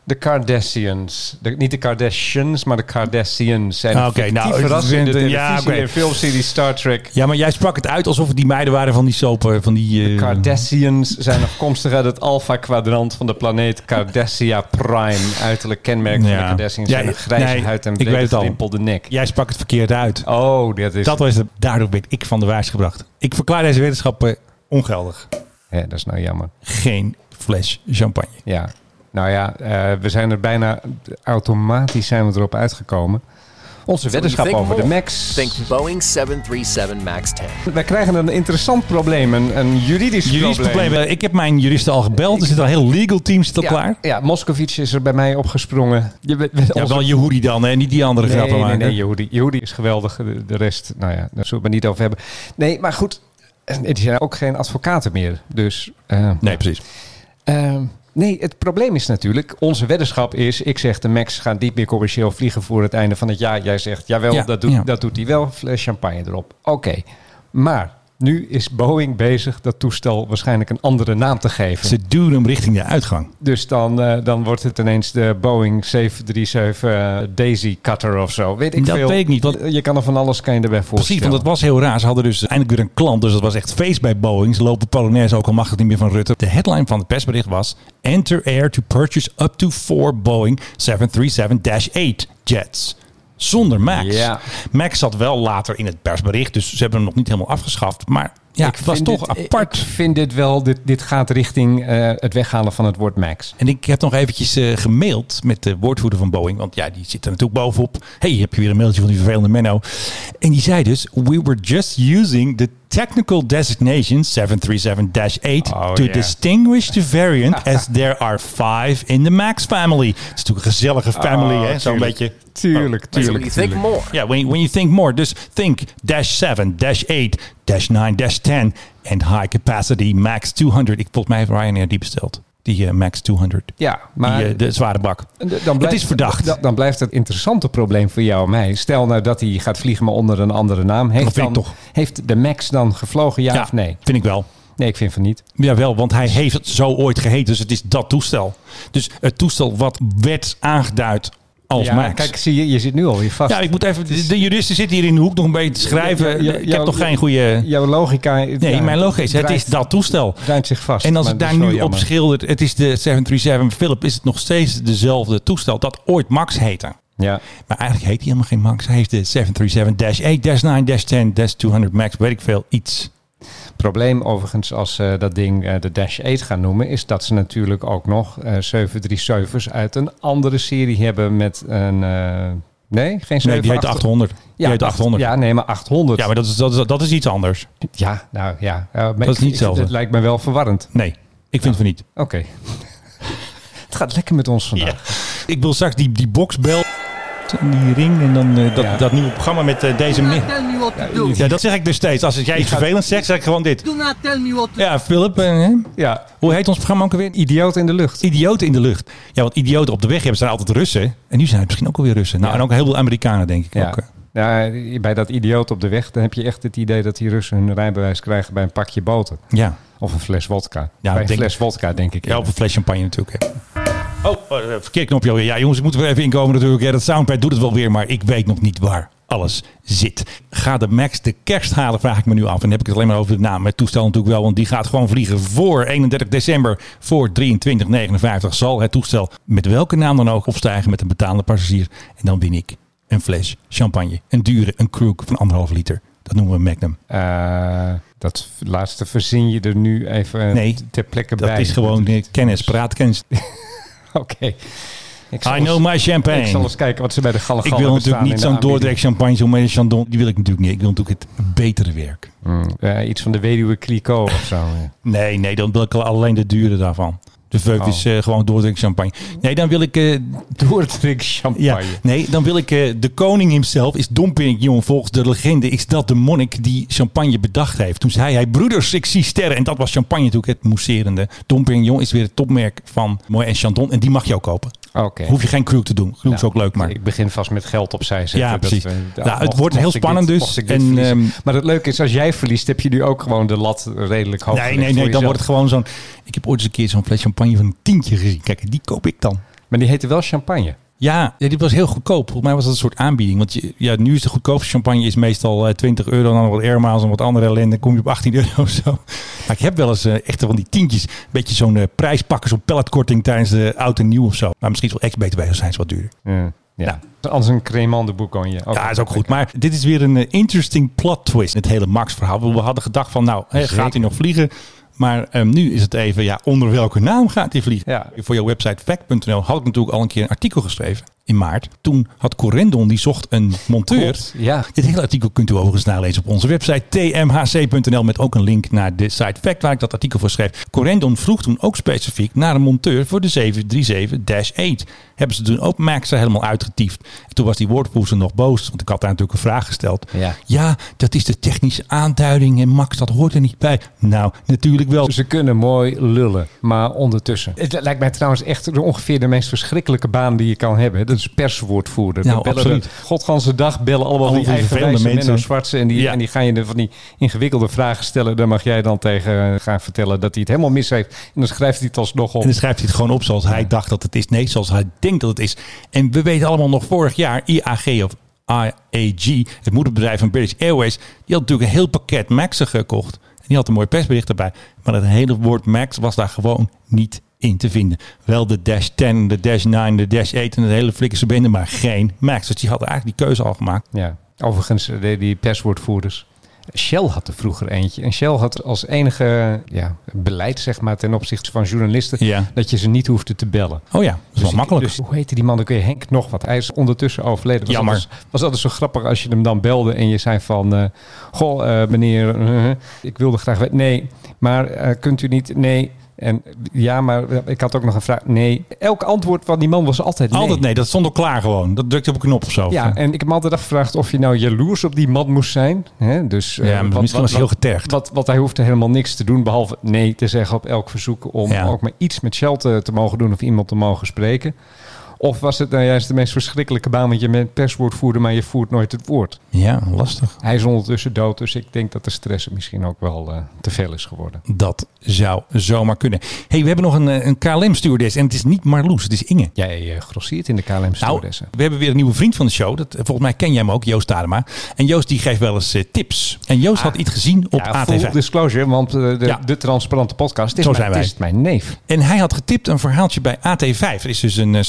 B: de Kardashians. De, niet de Kardashians, maar de Kardashians. Zijn
A: Ah, oké, nou,
B: in de
A: ja,
B: televisie- en filmserie Star Trek.
A: ja, maar jij sprak het uit alsof het die meiden waren van die soap. eh, Van die, eh,
B: Kardashians zijn afkomstig uit het Alpha-kwadrant van de planeet Cardassia Prime. Uiterlijk kenmerk van de
A: Ja.
B: Kardashians
A: Ja,
B: zijn een grijze
A: nee,
B: huid en brede gerimpelde nek.
A: Jij sprak het verkeerd uit.
B: Oh, dat is...
A: Dat was het. Daardoor werd ik van de waars gebracht. Ik verklaar deze wetenschap eh, ongeldig.
B: Ja, dat is nou jammer.
A: Geen fles champagne.
B: Ja. Nou ja, eh, we zijn er bijna... Automatisch zijn we erop uitgekomen. Onze weddenschap over de. Max.
J: Think Boeing 737 MAX 10.
B: Wij krijgen een interessant probleem, een, een juridisch,
A: Juridisch probleem. eh, Ik heb mijn juristen al gebeld. Er zit al een heel legal team zit al
B: Ja,
A: klaar.
B: ja, Moscovic is er bij mij opgesprongen. Je, bent-
A: Ja,
B: onze-
A: wel Yehudi dan, hè? niet die andere
B: nee,
A: grappen
B: nee,
A: maken.
B: nee, Yehudi. Yehudi is geweldig. De, de rest, nou ja, daar zullen we het maar niet over hebben. Nee, maar goed. Die zijn ook geen advocaten meer. Dus, eh,
A: Nee, precies.
B: eh, nee, het probleem is natuurlijk, onze weddenschap is, ik zeg de Max gaat niet meer commercieel vliegen voor het einde van het jaar. Jij zegt, jawel,
A: Ja,
B: dat, doet,
A: ja.
B: dat doet hij wel, fles champagne erop. Oké, maar nu is Boeing bezig dat toestel waarschijnlijk een andere naam te geven.
A: Ze duwen hem richting de uitgang.
B: Dus dan, eh, dan wordt het ineens de Boeing 737 eh, Daisy Cutter of zo. Weet ik
A: Dat
B: veel.
A: weet ik niet, want-
B: Je kan er van alles kan je erbij voorstellen.
A: Precies, want het was heel raar. Ze hadden dus eindelijk weer een klant. Dus dat was echt feest bij Boeing. Ze lopen Polonaise, ook al mag het niet meer van Rutte. De headline van het persbericht was... Enter Air to purchase up to four Boeing 737-8 jets. Zonder Max.
B: Ja.
A: Max zat wel later in het persbericht. Dus ze hebben hem nog niet helemaal afgeschaft. Maar ja,
B: Ik
A: het was toch
B: dit-
A: apart.
B: Ik vind dit wel, dit, dit gaat richting eh, het weghalen van het woord Max.
A: En ik heb nog eventjes eh, gemaild met de woordvoerder van Boeing. Want ja, die zit er natuurlijk bovenop. hey, heb je weer een mailtje van die vervelende Menno. En die zei dus... We were just using the technical designation 737-8...
B: Oh,
A: to
B: yeah.
A: distinguish the variant as there are five in the MAX family. Het is natuurlijk een gezellige family,
B: Oh,
A: hè? Zo'n
B: tuurlijk.
A: beetje...
B: Tuurlijk,
J: So
B: tuurlijk,
J: you think more.
A: Ja, when, when you think more. Dus think dash 7, dash 8, dash 9, dash 10 en high capacity max 200. Ik volgens mij heeft Ryanair die besteld. Die eh, max 200.
B: Ja, maar
A: die, eh, de zware bak.
B: Dan blijft,
A: het is verdacht.
B: Dan, dan blijft het interessante probleem voor jou en mij. Stel nou dat hij gaat vliegen, maar onder een andere naam. Heeft, dan,
A: toch.
B: heeft de Max dan gevlogen, ja, of nee?
A: vind ik wel.
B: Nee, ik vind van niet.
A: Jawel, want hij heeft het zo ooit geheten. Dus het is dat toestel. Dus het toestel wat werd aangeduid als
B: ja,
A: Max.
B: Kijk, zie je, je zit nu alweer vast.
A: ja, ik moet even... De, juristen zitten hier in de hoek nog een beetje te schrijven.
B: Ja, ja,
A: ik
B: jouw-
A: heb toch geen goede...
B: Jouw logica...
A: Nee, mijn logica is, het is dat toestel.
B: Draait zich vast.
A: En als ik daar nu op schilder, het is de 737 Philip, is het nog steeds dezelfde toestel dat ooit Max heette.
B: Ja.
A: Maar eigenlijk heet hij helemaal geen Max. Hij heeft de 737-8, 9, 10, Max, weet ik veel, iets.
B: Probleem overigens als ze dat ding eh, de Dash 8 gaan noemen... is dat ze natuurlijk ook nog eh 737's uit een andere serie hebben met een... eh, nee, geen 7
A: Nee, die heet 800. Die
B: Ja,
A: heet 800.
B: Ja, nee, maar 800.
A: Ja, maar dat is, dat, is, dat is iets anders.
B: Ja, nou ja.
A: Dat is niet hetzelfde.
B: Het lijkt me wel verwarrend.
A: Nee, ik vind van niet.
B: Oké. het gaat lekker met ons vandaag.
A: Ik wil straks die, die boxbel, die ring en dan eh, dat,
B: Ja.
A: dat nieuwe programma met eh, deze...
G: Do
A: mi-
G: not tell me what to do.
A: Ja, dat zeg ik dus steeds. Als jij iets vervelends zegt, zeg ik gewoon dit.
G: Do not tell me what to
A: Ja, Philip, eh, hè?
B: Ja,
A: hoe heet ons programma ook alweer?
B: idioot in de lucht.
A: Idioten in de lucht. Ja, want idioten op de weg hebben zijn altijd Russen. En nu zijn het misschien ook alweer Russen. Nou,
B: Ja.
A: en ook heel veel Amerikanen, denk ik.
B: Ja.
A: Ook.
B: Ja, bij dat idioot op de weg, dan heb je echt het idee dat die Russen hun rijbewijs krijgen bij een pakje boter.
A: ja.
B: Of een fles wodka.
A: Ja,
B: bij een fles wodka, denk ik.
A: Ja, of een fles champagne natuurlijk. hè. Oh, eh, verkeerd knopje alweer. Ja, jongens, ik moet er even inkomen natuurlijk. Ja, dat soundpad doet het wel weer, maar ik weet nog niet waar alles zit. Gaat de Max de kerst halen, vraag ik me nu af. En dan heb ik het alleen maar over de naam. Het toestel natuurlijk wel, want die gaat gewoon vliegen voor 31 december. Voor 2359 zal het toestel met welke naam dan ook opstijgen met een betalende passagier. En dan win ik een fles champagne. Een dure, een kroek van anderhalf liter. Dat noemen we Magnum.
B: Eh, dat laatste verzin je er nu even
A: Nee,
B: ter plekke
A: Dat
B: bij.
A: is gewoon eh, kennis, praatkennis.
B: Oké. Ik zal
A: I
B: eens-
A: know my champagne.
B: Ik zal eens kijken wat ze bij de Gallen
A: Ik wil natuurlijk niet zo'n doordrek champagne, zo'n met Chandon. Die wil ik natuurlijk niet. Ik wil natuurlijk het betere werk.
B: iets van de weduwe Clicquot of zo.
A: Nee, nee, dan wil ik alleen de dure daarvan. De Veuf
B: Oh.
A: is eh, gewoon doordrink champagne. Nee, dan wil ik...
B: Doordrink champagne.
A: ja, nee, dan wil ik... eh, de koning himself is Dom Perignon. Volgens de legende is dat de monnik die champagne bedacht heeft. Toen zei hij, broeders, ik zie sterren. En dat was champagne natuurlijk, het mousserende. Dom Perignon is weer het topmerk van Moët en Chandon. En die mag je ook kopen. Hoef je geen crew te doen. Crew is ook leuk, maar...
B: Ik begin vast met geld opzij zetten.
A: Ja,
B: Dat
A: precies.
B: we-
A: Nou, het
B: mocht-
A: wordt heel spannend
B: dit-
A: dus. En, ehm,
B: maar het leuke is, als jij verliest, heb je nu ook gewoon de lat redelijk hoog
A: Nee, nee, nee. Dan
B: jezelf.
A: wordt het gewoon zo'n... Ik heb ooit eens een keer zo'n fles champagne van een tientje gezien. Kijk, die koop ik dan.
B: Maar die heette wel champagne.
A: Ja, die was heel goedkoop. Volgens mij was dat een soort aanbieding. Want je, ja, nu is de goedkoopste champagne is meestal eh, 20 euro. Dan nog wat airmiles en wat andere ellende. Dan kom je op 18 euro of zo. Maar ik heb wel eens echt van die tientjes. Een beetje zo'n eh, prijspakkers op palletkorting tijdens de oud en nieuw of zo. Maar misschien wel ex-BTW, zijn ze wat duurder.
B: Ja. ja. Anders een Cremant de Bourgogne. Ook
A: Ja, is ook goed. Maar dit is weer een interesting plot twist. Het hele Max-verhaal. We hadden gedacht van, nou, hè, gaat hij nog vliegen? Maar ehm, nu is het even, ja, onder welke naam gaat hij vliegen?
B: Ja.
A: Voor jouw website fact.nl had ik natuurlijk al een keer een artikel geschreven. In maart. Toen had Corendon, die zocht een monteur.
B: Klopt, ja.
A: Dit hele artikel kunt u overigens nalezen op onze website tmhc.nl met ook een link naar de site Fact waar ik dat artikel voor schreef. Corendon vroeg toen ook specifiek naar een monteur voor de 737-8. Hebben ze toen ook Max er helemaal uitgetiefd. En toen was die woordvoerder nog boos, want ik had daar natuurlijk een vraag gesteld.
B: Ja.
A: ja, dat is de technische aanduiding en Max, dat hoort er niet bij. Nou, natuurlijk wel.
B: Ze kunnen mooi lullen, maar ondertussen. Het lijkt mij trouwens echt ongeveer de meest verschrikkelijke baan die je kan hebben. Is perswoordvoerder.
A: Nou,
B: bellen
A: absoluut.
B: de godganse dag bellen allemaal
A: Allemaal
B: die eigenwijze
A: mensen.
B: Menno Zwartse. En die,
A: Ja.
B: en die gaan je van die ingewikkelde vragen stellen. Daar mag jij dan tegen gaan vertellen dat hij het helemaal mis heeft. En dan schrijft hij het alsnog op.
A: En dan schrijft hij het gewoon op zoals hij dacht dat het is. Nee, zoals hij denkt dat het is. En we weten allemaal nog vorig jaar, IAG of IAG, het moederbedrijf van British Airways, die had natuurlijk een heel pakket Max'en gekocht. En die had een mooi persbericht erbij. Maar het hele woord Max was daar gewoon niet in te vinden. Wel de Dash 10, de Dash 9, de Dash 8 en de hele flikkerse bende, maar geen Max. Dus die hadden eigenlijk die keuze al gemaakt.
B: Ja, overigens, eh, die, perswoordvoerders. Shell had er vroeger eentje. En Shell had als enige ja, beleid zeg maar, ten opzichte van journalisten...
A: Ja.
B: dat je ze niet hoefde te bellen.
A: Oh ja, dat is wel
B: Dus-
A: makkelijk.
B: Dus hoe heette die man? Ik weet Henk nog wat. Hij is ondertussen overleden. Was
A: Jammer.
B: altijd- was altijd zo grappig als je hem dan belde en je zei van... eh, goh, eh, meneer, ik wilde graag weten. Nee, maar kunt u niet... Nee. En ja, maar eh, ik had ook nog een vraag. Nee. Elk antwoord van die man was altijd nee.
A: Altijd nee, dat stond al klaar gewoon. Dat drukte op een knop of zo.
B: Ja, en ik heb me altijd afgevraagd of je nou jaloers op die man moest zijn. Hè? Dus, eh,
A: Ja, maar misschien was hij heel getergd.
B: Wat, wat hij hoefde helemaal niks te doen, behalve nee te zeggen op elk verzoek om
A: Ja.
B: ook maar iets met Shell te, te mogen doen of iemand te mogen spreken. Of was het nou juist de meest verschrikkelijke baan, want je bent perswoordvoerder, maar je voert nooit het woord.
A: Ja, lastig.
B: Hij is ondertussen dood, dus ik denk dat de stress misschien ook wel eh, te veel is geworden.
A: Dat zou zomaar kunnen. hey, we hebben nog een, eh, een KLM-stewardess. En het is niet Marloes, het is Inge.
B: Jij uh, in de KLM
A: Nou, we hebben weer een nieuwe vriend van de show. Dat, volgens mij ken jij hem ook, Joost Tadema. En Joost die geeft wel eens tips. En Joost had iets gezien op
B: Ah. ja, full
A: AT5.
B: disclosure, want de,
A: Ja.
B: de transparante podcast is,
A: Zo
B: mijn,
A: zijn wij.
B: het is mijn neef.
A: En hij had getipt een verhaaltje bij AT5. Er is dus een eh,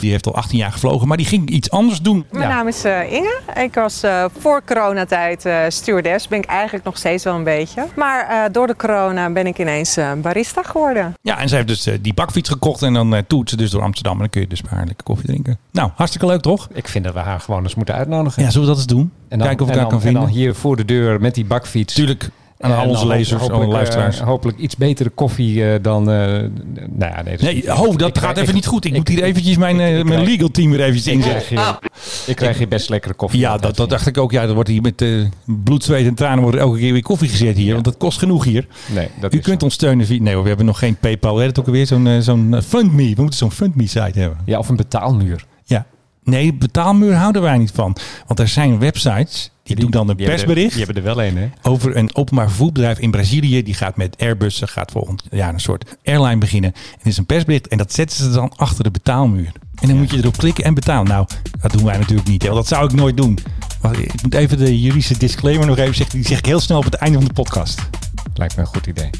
A: die heeft al 18 jaar gevlogen. Maar die ging iets anders doen.
K: Mijn naam is eh, Inge. Ik was eh, voor coronatijd eh stewardess. Ben ik eigenlijk nog steeds wel een beetje. Maar eh, door de corona ben ik ineens eh, barista geworden.
A: Ja, en zij heeft dus die bakfiets gekocht. En dan toert ze dus door Amsterdam. En dan kun je dus maar lekker koffie drinken. Nou, hartstikke leuk toch?
B: Ik vind dat we haar gewoon eens moeten uitnodigen.
A: Ja, zullen we dat eens doen?
B: En dan,
A: Kijken of ik haar
B: dan,
A: kan vinden.
B: En dan hier voor de deur met die bakfiets.
A: Tuurlijk. Aan al onze lezers,
B: hopelijk,
A: luisteraars.
B: eh, hopelijk iets betere koffie eh, dan... eh, nou ja, nee, dat is-
A: Nee, oh, dat gaat even niet goed. Ik, moet hier eventjes mijn, mijn legal team weer eventjes inzetten.
B: ik krijg hier best lekkere koffie.
A: Ja, dat, dat dacht ik ook. Ja, er wordt hier met bloed, zweet en tranen wordt elke keer weer koffie gezet hier. Want dat kost genoeg hier.
B: Nee, dat
A: U kunt ons steunen via... Nee, hoor, we hebben nog geen PayPal. We hebben ook alweer zo'n zo'n FundMe. We moeten zo'n FundMe-site hebben.
B: Ja, of een betaalmuur.
A: Ja. Nee, betaalmuur houden wij niet van. Want er zijn websites, die, doen dan een
B: Die er-
A: persbericht...
B: Die hebben er wel een, hè?
A: over een openbaar vervoerbedrijf in Brazilië. Die gaat met Airbussen, gaat volgend jaar een soort airline beginnen. En is een persbericht en dat zetten ze dan achter de betaalmuur. En dan moet je erop klikken en betalen. Nou, dat doen wij natuurlijk niet. Hè, want dat zou ik nooit doen. Wacht, ik moet even de juridische disclaimer nog even zeggen. Die zeg ik heel snel op het einde van de podcast.
B: Lijkt me een goed idee.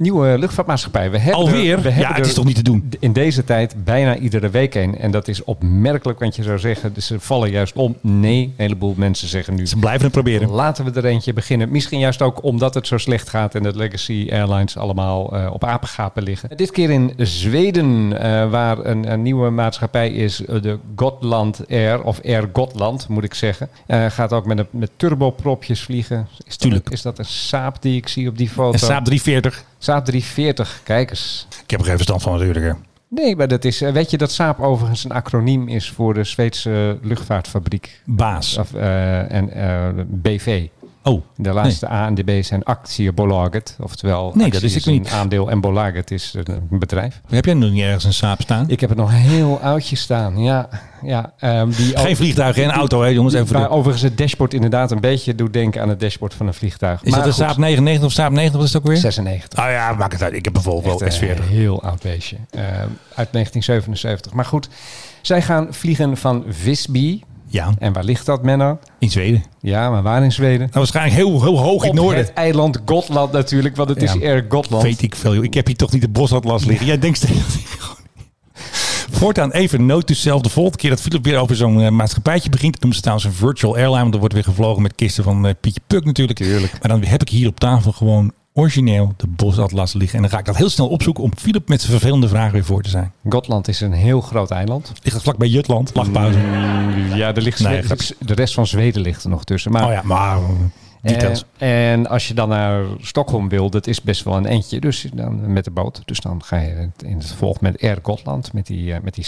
B: Nieuwe luchtvaartmaatschappij. We hebben
A: Alweer?
B: er- we
A: Ja,
B: hebben
A: het is toch niet te doen?
B: In deze tijd bijna iedere week een. En dat is opmerkelijk, want je zou zeggen, dus ze vallen juist om. Nee, een heleboel mensen zeggen nu.
A: Ze blijven het proberen.
B: Laten we er eentje beginnen. Misschien juist ook omdat het zo slecht gaat en dat Legacy Airlines allemaal eh, op apengapen liggen. Dit keer in Zweden, eh, waar een, een nieuwe maatschappij is, eh, de Gotland Air, of Air Gotland moet ik zeggen. Gaat ook met, een, met turbopropjes vliegen. Is dat,
A: Tuurlijk.
B: is dat een Saab die ik zie op die foto?
A: En Saab 340.
B: Saab 340, kijk eens.
A: Ik heb er geen verstand van natuurlijk. hè.
B: Nee, maar dat is. eh, Weet je dat Saab overigens een acroniem is voor de Zweedse luchtvaartfabriek?
A: Baas.
B: Of, eh, en eh, BV.
A: Oh,
B: De laatste A en de B zijn actiebolaget. Oftewel,
A: Nee,
B: actie
A: dat
B: is
A: ik niet.
B: aandeel en bolaget is een bedrijf.
A: Heb jij nog niet ergens een Saab staan?
B: Ik heb het nog heel oudjes staan. Ja, ja, ehm, die
A: Geen vliegtuig, geen auto, hè, jongens. Even de-
B: overigens het dashboard inderdaad een beetje doet denken aan het dashboard van een vliegtuig.
A: Is dat een Saab 99 of Saab 90? Wat is het ook weer?
B: 96.
A: Oh ja, maakt het uit. Ik heb Volvo
B: Echt een
A: S40.
B: heel oud beestje. Eh, uit 1977. Maar goed, zij gaan vliegen van Visby.
A: Ja,
B: En waar ligt dat, Menno?
A: in Zweden.
B: Ja, maar waar in Zweden?
A: Nou, waarschijnlijk heel, heel hoog in het noorden.
B: het eiland Gotland natuurlijk, want het
A: Ja.
B: is Air Gotland.
A: Weet ik veel. joh. Ik heb hier toch niet de bosatlas liggen. Jij denkt Voortaan even note to self. De volgende keer dat Philip weer over zo'n eh, maatschappijtje begint. Dan ze trouwens een virtual airline. Want er wordt weer gevlogen met kisten van eh, Pietje Puk natuurlijk. Maar dan heb ik hier op tafel gewoon origineel de bosatlas liggen. En dan ga ik dat heel snel opzoeken om Philip met zijn vervelende vragen weer voor te zijn.
B: Gotland is een heel groot eiland.
A: Ligt het vlak bij Jutland? Lachpauze.
B: Mm, Ja, er ligt
A: Nee,
B: de rest van Zweden ligt er nog tussen. Maar,
A: Oh ja, maar uh, details.
B: Eh, en als je dan naar Stockholm wil, dat is best wel een eentje. Dus dan met de boot. Dus dan ga je in het vervolg met Air Gotland, met die, eh, met die.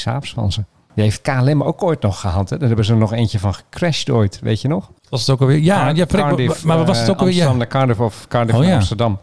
B: Die heeft KLM ook ooit nog gehad. Hè? Daar hebben ze er nog eentje van gecrashed ooit, weet je nog?
A: Was het ook alweer? Ja,
B: Car-
A: ja
B: Cardiff,
A: maar was het
B: eh,
A: ook alweer?
B: Amsterdam naar Cardiff of Cardiff
A: Oh,
B: naar
A: ja.
B: Amsterdam.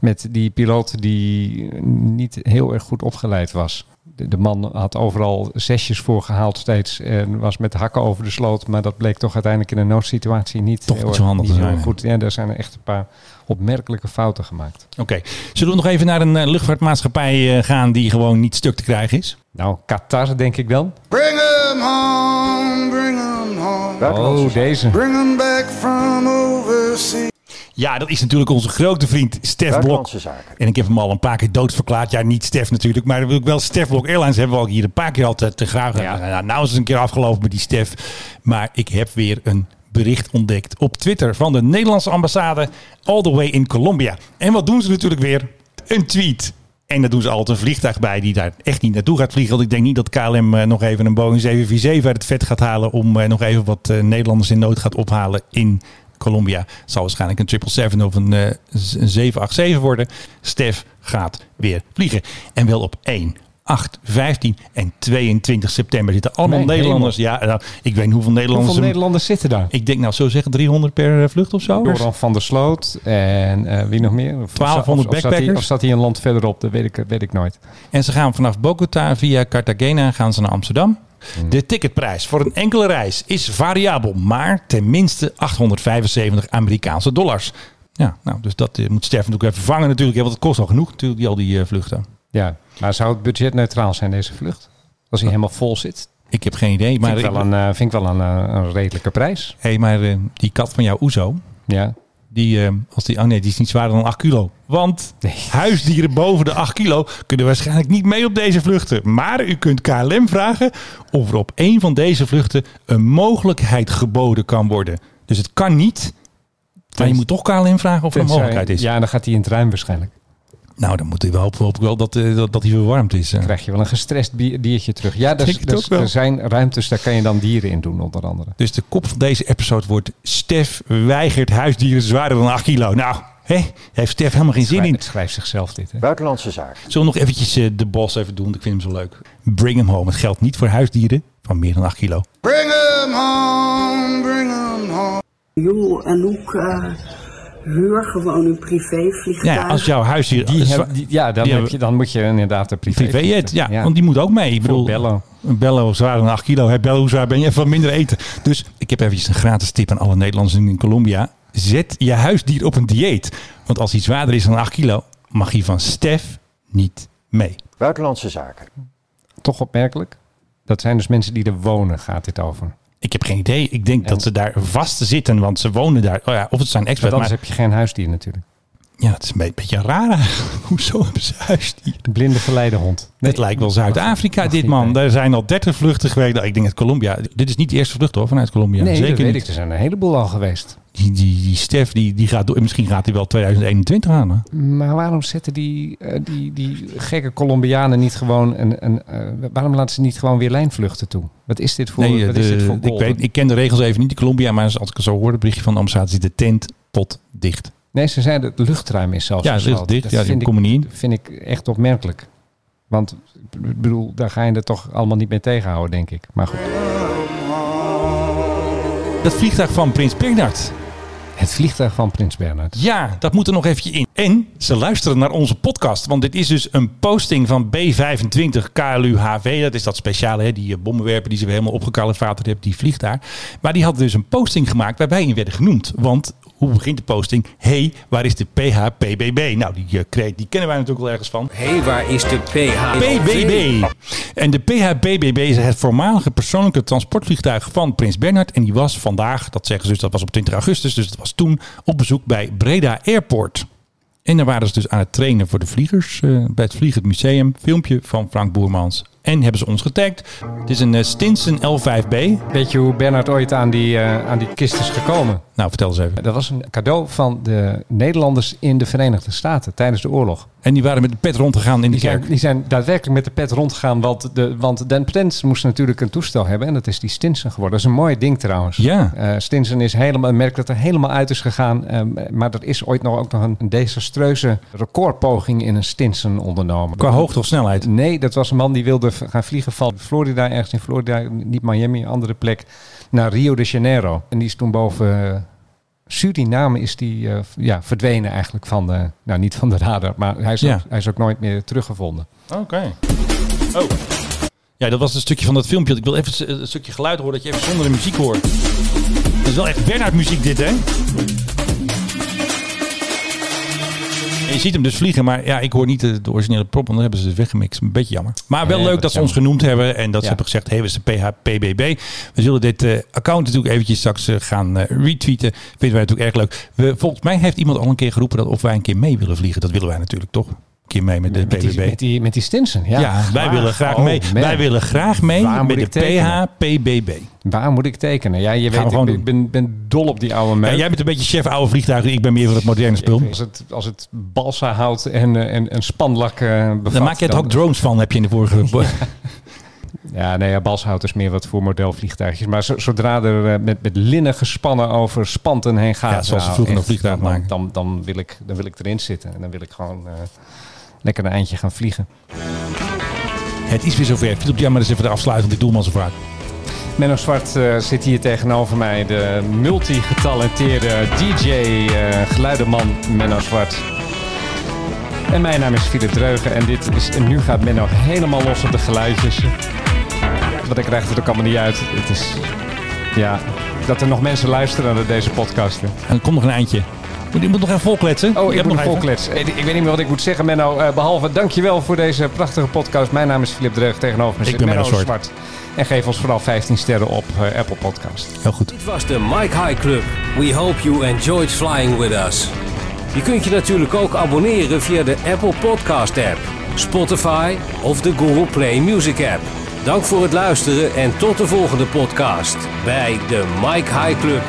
B: Met die piloot die niet heel erg goed opgeleid was. De, de man had overal zesjes voor gehaald steeds. En was met de hakken over de sloot. Maar dat bleek toch uiteindelijk in een noodsituatie niet
A: Toch
B: heel,
A: niet zo handig
B: niet heel goed. Ja, daar zijn er echt een paar opmerkelijke fouten gemaakt.
A: Oké. Zullen we nog even naar een eh, luchtvaartmaatschappij eh, gaan die gewoon niet stuk te krijgen is?
B: Nou, Qatar denk ik dan.
L: Bring 'em home, bring home.
B: Oh, deze.
L: Bring back from overseas.
A: Ja, dat is natuurlijk onze grote vriend Stef Blok. En ik heb hem al een paar keer doodverklaard. Ja, niet Stef natuurlijk, maar wil ik wel Stef Blok Airlines hebben we al hier een paar keer al te, te graag. Nou, nou is het een keer afgelopen met die Stef. Maar ik heb weer een bericht ontdekt op Twitter van de Nederlandse ambassade all the way in Colombia. En wat doen ze natuurlijk weer? Een tweet. En daar doen ze altijd een vliegtuig bij die daar echt niet naartoe gaat vliegen. Want ik denk niet dat KLM eh, nog even een Boeing 747 uit het vet gaat halen. Om eh, nog even wat eh, Nederlanders in nood gaat ophalen in Colombia. Het zal waarschijnlijk een 777 of een, eh, z- een 787 worden. Stef gaat weer vliegen. En wel op 1, 8, 15 en 22 september zitten allemaal
B: Mijn
A: Nederlanders. Ja, nou, ik weet niet hoeveel Nederlanders.
B: Hoeveel Nederlanders zitten daar?
A: Ik denk nou zo zeggen 300 per eh, vlucht of zo.
B: Joran van der Sloot en eh, wie nog meer? Of,
A: 1200
B: of, of, zat hij,
A: backpackers.
B: of zat hij een land verderop? Dat weet ik, weet ik nooit.
A: En ze gaan vanaf Bogota via Cartagena gaan ze naar Amsterdam.
B: Hmm.
A: De ticketprijs voor een enkele reis is variabel, maar tenminste 875 Amerikaanse dollars. Ja, nou, dus dat eh, moet Stef natuurlijk even vervangen natuurlijk, want het kost al genoeg natuurlijk, die, al die eh, vluchten.
B: Ja, maar zou het budgetneutraal zijn deze vlucht? Als hij helemaal vol zit?
A: Ik heb geen idee, maar,
B: vind, ik wel een, eh, vind ik wel een, eh, een redelijke prijs.
A: hey, maar eh, die kat van jou, Oezo,
B: Ja.
A: die, als die, oh nee, die is niet zwaarder dan 8 kilo. Want huisdieren boven de 8 kilo kunnen waarschijnlijk niet mee op deze vluchten. Maar u kunt KLM vragen of er op een van deze vluchten een mogelijkheid geboden kan worden. Dus het kan niet. Maar je moet toch KLM vragen of er een mogelijkheid is.
B: Ja, dan gaat hij in het ruim waarschijnlijk.
A: Nou, dan moet hij wel ik wel dat, eh, dat, dat hij verwarmd is. eh.
B: krijg je wel een gestrest diertje terug. Ja, er,
A: Denk het
B: er-
A: ook
B: er zijn ruimtes, daar kan je dan dieren in doen, onder andere.
A: Dus de kop van deze episode wordt... Stef weigert huisdieren zwaarder dan 8 kilo. Nou, hè, daar heeft Stef helemaal geen zin in.
B: Het schrijft zichzelf dit. Hè?
M: Buitenlandse zaken.
A: Zullen we nog eventjes eh, de bos even doen? Ik vind hem zo leuk. Bring hem home. Het geldt niet voor huisdieren van meer dan 8 kilo.
L: Bring 'em home, bring 'em home.
N: Joel en eh, huur gewoon een privévliegtuig.
A: Ja, als jouw huisdier...
B: Die heb- die- ja, dan,
A: die
B: heb je, dan moet je inderdaad een privé.
A: Privéjet, ja, Want die moet ook mee. Ik bedoel,
B: Bello.
A: Een Bello zwaarder dan 8 kilo. Hè, Bello, hoe zwaar ben je? Even wat minder eten. Dus ik heb eventjes een gratis tip aan alle Nederlanders in Colombia. Zet je huisdier op een dieet. Want als hij zwaarder is dan 8 kilo, mag hij van Stef niet mee.
M: Buitenlandse zaken.
B: Toch opmerkelijk. Dat zijn dus mensen die er wonen, gaat dit over.
A: Ik heb geen idee. Ik denk dat ze daar vast zitten, want ze wonen daar. Oh ja, of het zijn experts.
B: anders
A: Maar
B: heb je geen huisdier natuurlijk.
A: Ja, dat is een be- beetje raar. Hoezo hebben ze huisdieren?
B: De blinde geleidehond.
A: Het lijkt wel Zuid-Afrika dit man. Er zijn al 30 vluchten geweest. Nou, ik denk het Colombia. Dit is niet de eerste vlucht hoor, vanuit Colombia.
B: nee,
A: Zeker
B: dat weet
A: niet.
B: ik. Er zijn een heleboel al geweest.
A: Die, die, die Stef, die, die gaat door. Misschien gaat hij wel 2021 aan. Hè?
B: Maar waarom zetten die, eh, die, die gekke Colombianen niet gewoon een, een eh, waarom laten ze niet gewoon weer lijnvluchten toe? Wat is dit voor?
A: Nee,
B: wat
A: de-
B: is dit voor
A: ik, weet, ik ken de regels even niet in Colombia. Maar als ik het zo hoor, het berichtje van de ambassade, zit de tent tot dicht.
B: Nee, ze zeiden het luchtruim is zelfs
A: Ja, het
B: gesloten.
A: dicht.
B: Dat
A: Ja,
B: vind ik,
A: niet in.
B: vind ik echt opmerkelijk. Want ik bedoel, daar ga je er toch allemaal niet mee tegenhouden, denk ik. Maar goed.
A: Dat vliegtuig van Prins Bernhard.
B: Het vliegtuig van Prins Bernhard.
A: Ja, dat moet er nog eventjes in. En ze luisteren naar onze podcast. Want dit is dus een posting van B25 KLU-HV. Dat is dat speciale, hè, die eh, bommenwerper die ze weer helemaal opgekalifaterd hebben. Die vliegt daar. Maar die hadden dus een posting gemaakt waarbij in werden genoemd. Want hoe begint de posting? hey, waar is de PHPBB? Nou, die, uh, kreet, die kennen wij natuurlijk wel ergens van.
D: Hé, hey, waar is de PH?
A: PBB. En de PHPBB is het voormalige persoonlijke transportvliegtuig van Prins Bernhard. En die was vandaag, dat zeggen ze dus, dat was op 20 augustus. Dus dat was toen op bezoek bij Breda Airport. En daar waren ze dus aan het trainen voor de vliegers eh, bij het Vliegend Museum. Filmpje van Frank Boermans. En hebben ze ons getagd. Het is een eh, Stinson L5B.
B: Weet je hoe Bernhard ooit aan die, eh, aan die kist is gekomen?
A: Nou, vertel eens even.
B: Dat was een cadeau van de Nederlanders in de Verenigde Staten tijdens de oorlog.
A: En die waren met de pet rondgegaan in de
B: Die
A: kerk.
B: zijn, die zijn daadwerkelijk met de pet rondgegaan, want, de, want Den Prins moest natuurlijk een toestel hebben en dat is die Stinson geworden. Dat is een mooi ding trouwens.
A: Ja.
B: Eh, Stinson is helemaal, ik merk dat er helemaal uit is gegaan, ehm, maar er is ooit nog ook nog een, een desastreuze recordpoging in een Stinson ondernomen.
A: Qua hoogte of snelheid?
B: Nee, dat was een man die wilde gaan vliegen van Florida, ergens in Florida, niet Miami, een andere plek, naar Rio de Janeiro. En die is toen boven eh, Suriname is die eh, ja, verdwenen eigenlijk van de, nou niet van de radar, maar hij is,
A: Ja.
B: ook, hij is ook nooit meer teruggevonden.
A: Oké. Oh. Ja, dat was een stukje van dat filmpje. Ik wil even een stukje geluid horen, dat je even zonder de muziek hoort. Dat is wel echt Bernhard muziek dit, hè? En je ziet hem dus vliegen, maar ja, ik hoor niet de, de originele prop, want dan hebben ze het weggemixt. Een beetje jammer. Maar wel leuk
B: dat
A: ze ons genoemd hebben en dat ze hebben gezegd, hey, we zijn PHPBB. We zullen dit eh, account natuurlijk eventjes straks eh, gaan eh, retweeten. Vinden wij natuurlijk erg leuk. We, volgens mij heeft iemand al een keer geroepen dat of wij een keer mee willen vliegen. Dat willen wij natuurlijk toch? Een keer mee met de
B: Met
A: PBB.
B: die, met, die, met die Stinson, ja.
A: Ja, wij willen graag
B: Oh,
A: mee.
B: man.
A: Wij willen graag mee
B: Waar
A: met de
B: tekenen?
A: PHPBB.
B: Waar moet ik tekenen? Ja, je
A: Gaan
B: weet, ik ben, ben, ben dol op die oude
A: Ja,
B: meuk.
A: jij bent een beetje chef oude vliegtuigen. Ik ben meer van het moderne spul.
B: Als het, als het balsa hout en, eh, en, en spanlak eh bevat.
A: Daar maak je het
B: dan-
A: ook drones van, heb je in de vorige...
B: Ja, nee, ja, balshout is meer wat voor modelvliegtuigjes. Maar zo- zodra er eh, met, met linnen gespannen over spanten heen gaat...
A: Ja, zoals ze
B: nou,
A: vroeger nog
B: echt,
A: vliegtuigen
B: dan,
A: maken.
B: Dan, dan, wil ik, dan wil ik erin zitten. En dan wil ik gewoon lekker een eindje gaan vliegen.
A: Het is weer zover. Jij maar eens even de zo vaak.
B: Menno Zwart eh, zit hier tegenover mij. De multi-getalenteerde DJ, eh Menno Zwart. En mijn naam is Philip Dreugen. En, dit is, en nu gaat Menno helemaal los op de geluidjes. Want ik krijg het ook allemaal niet uit. Het is... Ja, dat er nog mensen luisteren naar deze podcasten.
A: En er komt nog een eindje. Moet- Je moet nog even volkletsen.
B: Oh, ik
A: heb
B: moet nog
A: even-
B: volklets. Ik ik weet niet meer wat ik moet zeggen, Menno. eh, behalve dankjewel voor deze prachtige podcast. Mijn naam is Philip Dreug. Tegenover me
A: Ik
B: zit
A: ben
B: Menno
A: Menno
B: Zwart. En geef ons vooral 15 sterren op eh, Apple Podcast.
A: Heel goed.
D: Dit was de Mike High Club. We hope you enjoyed flying with us. Je kunt je natuurlijk ook abonneren via de Apple Podcast app, Spotify of de Google Play Music app. Dank voor het luisteren en tot de volgende podcast bij de Mike High Club.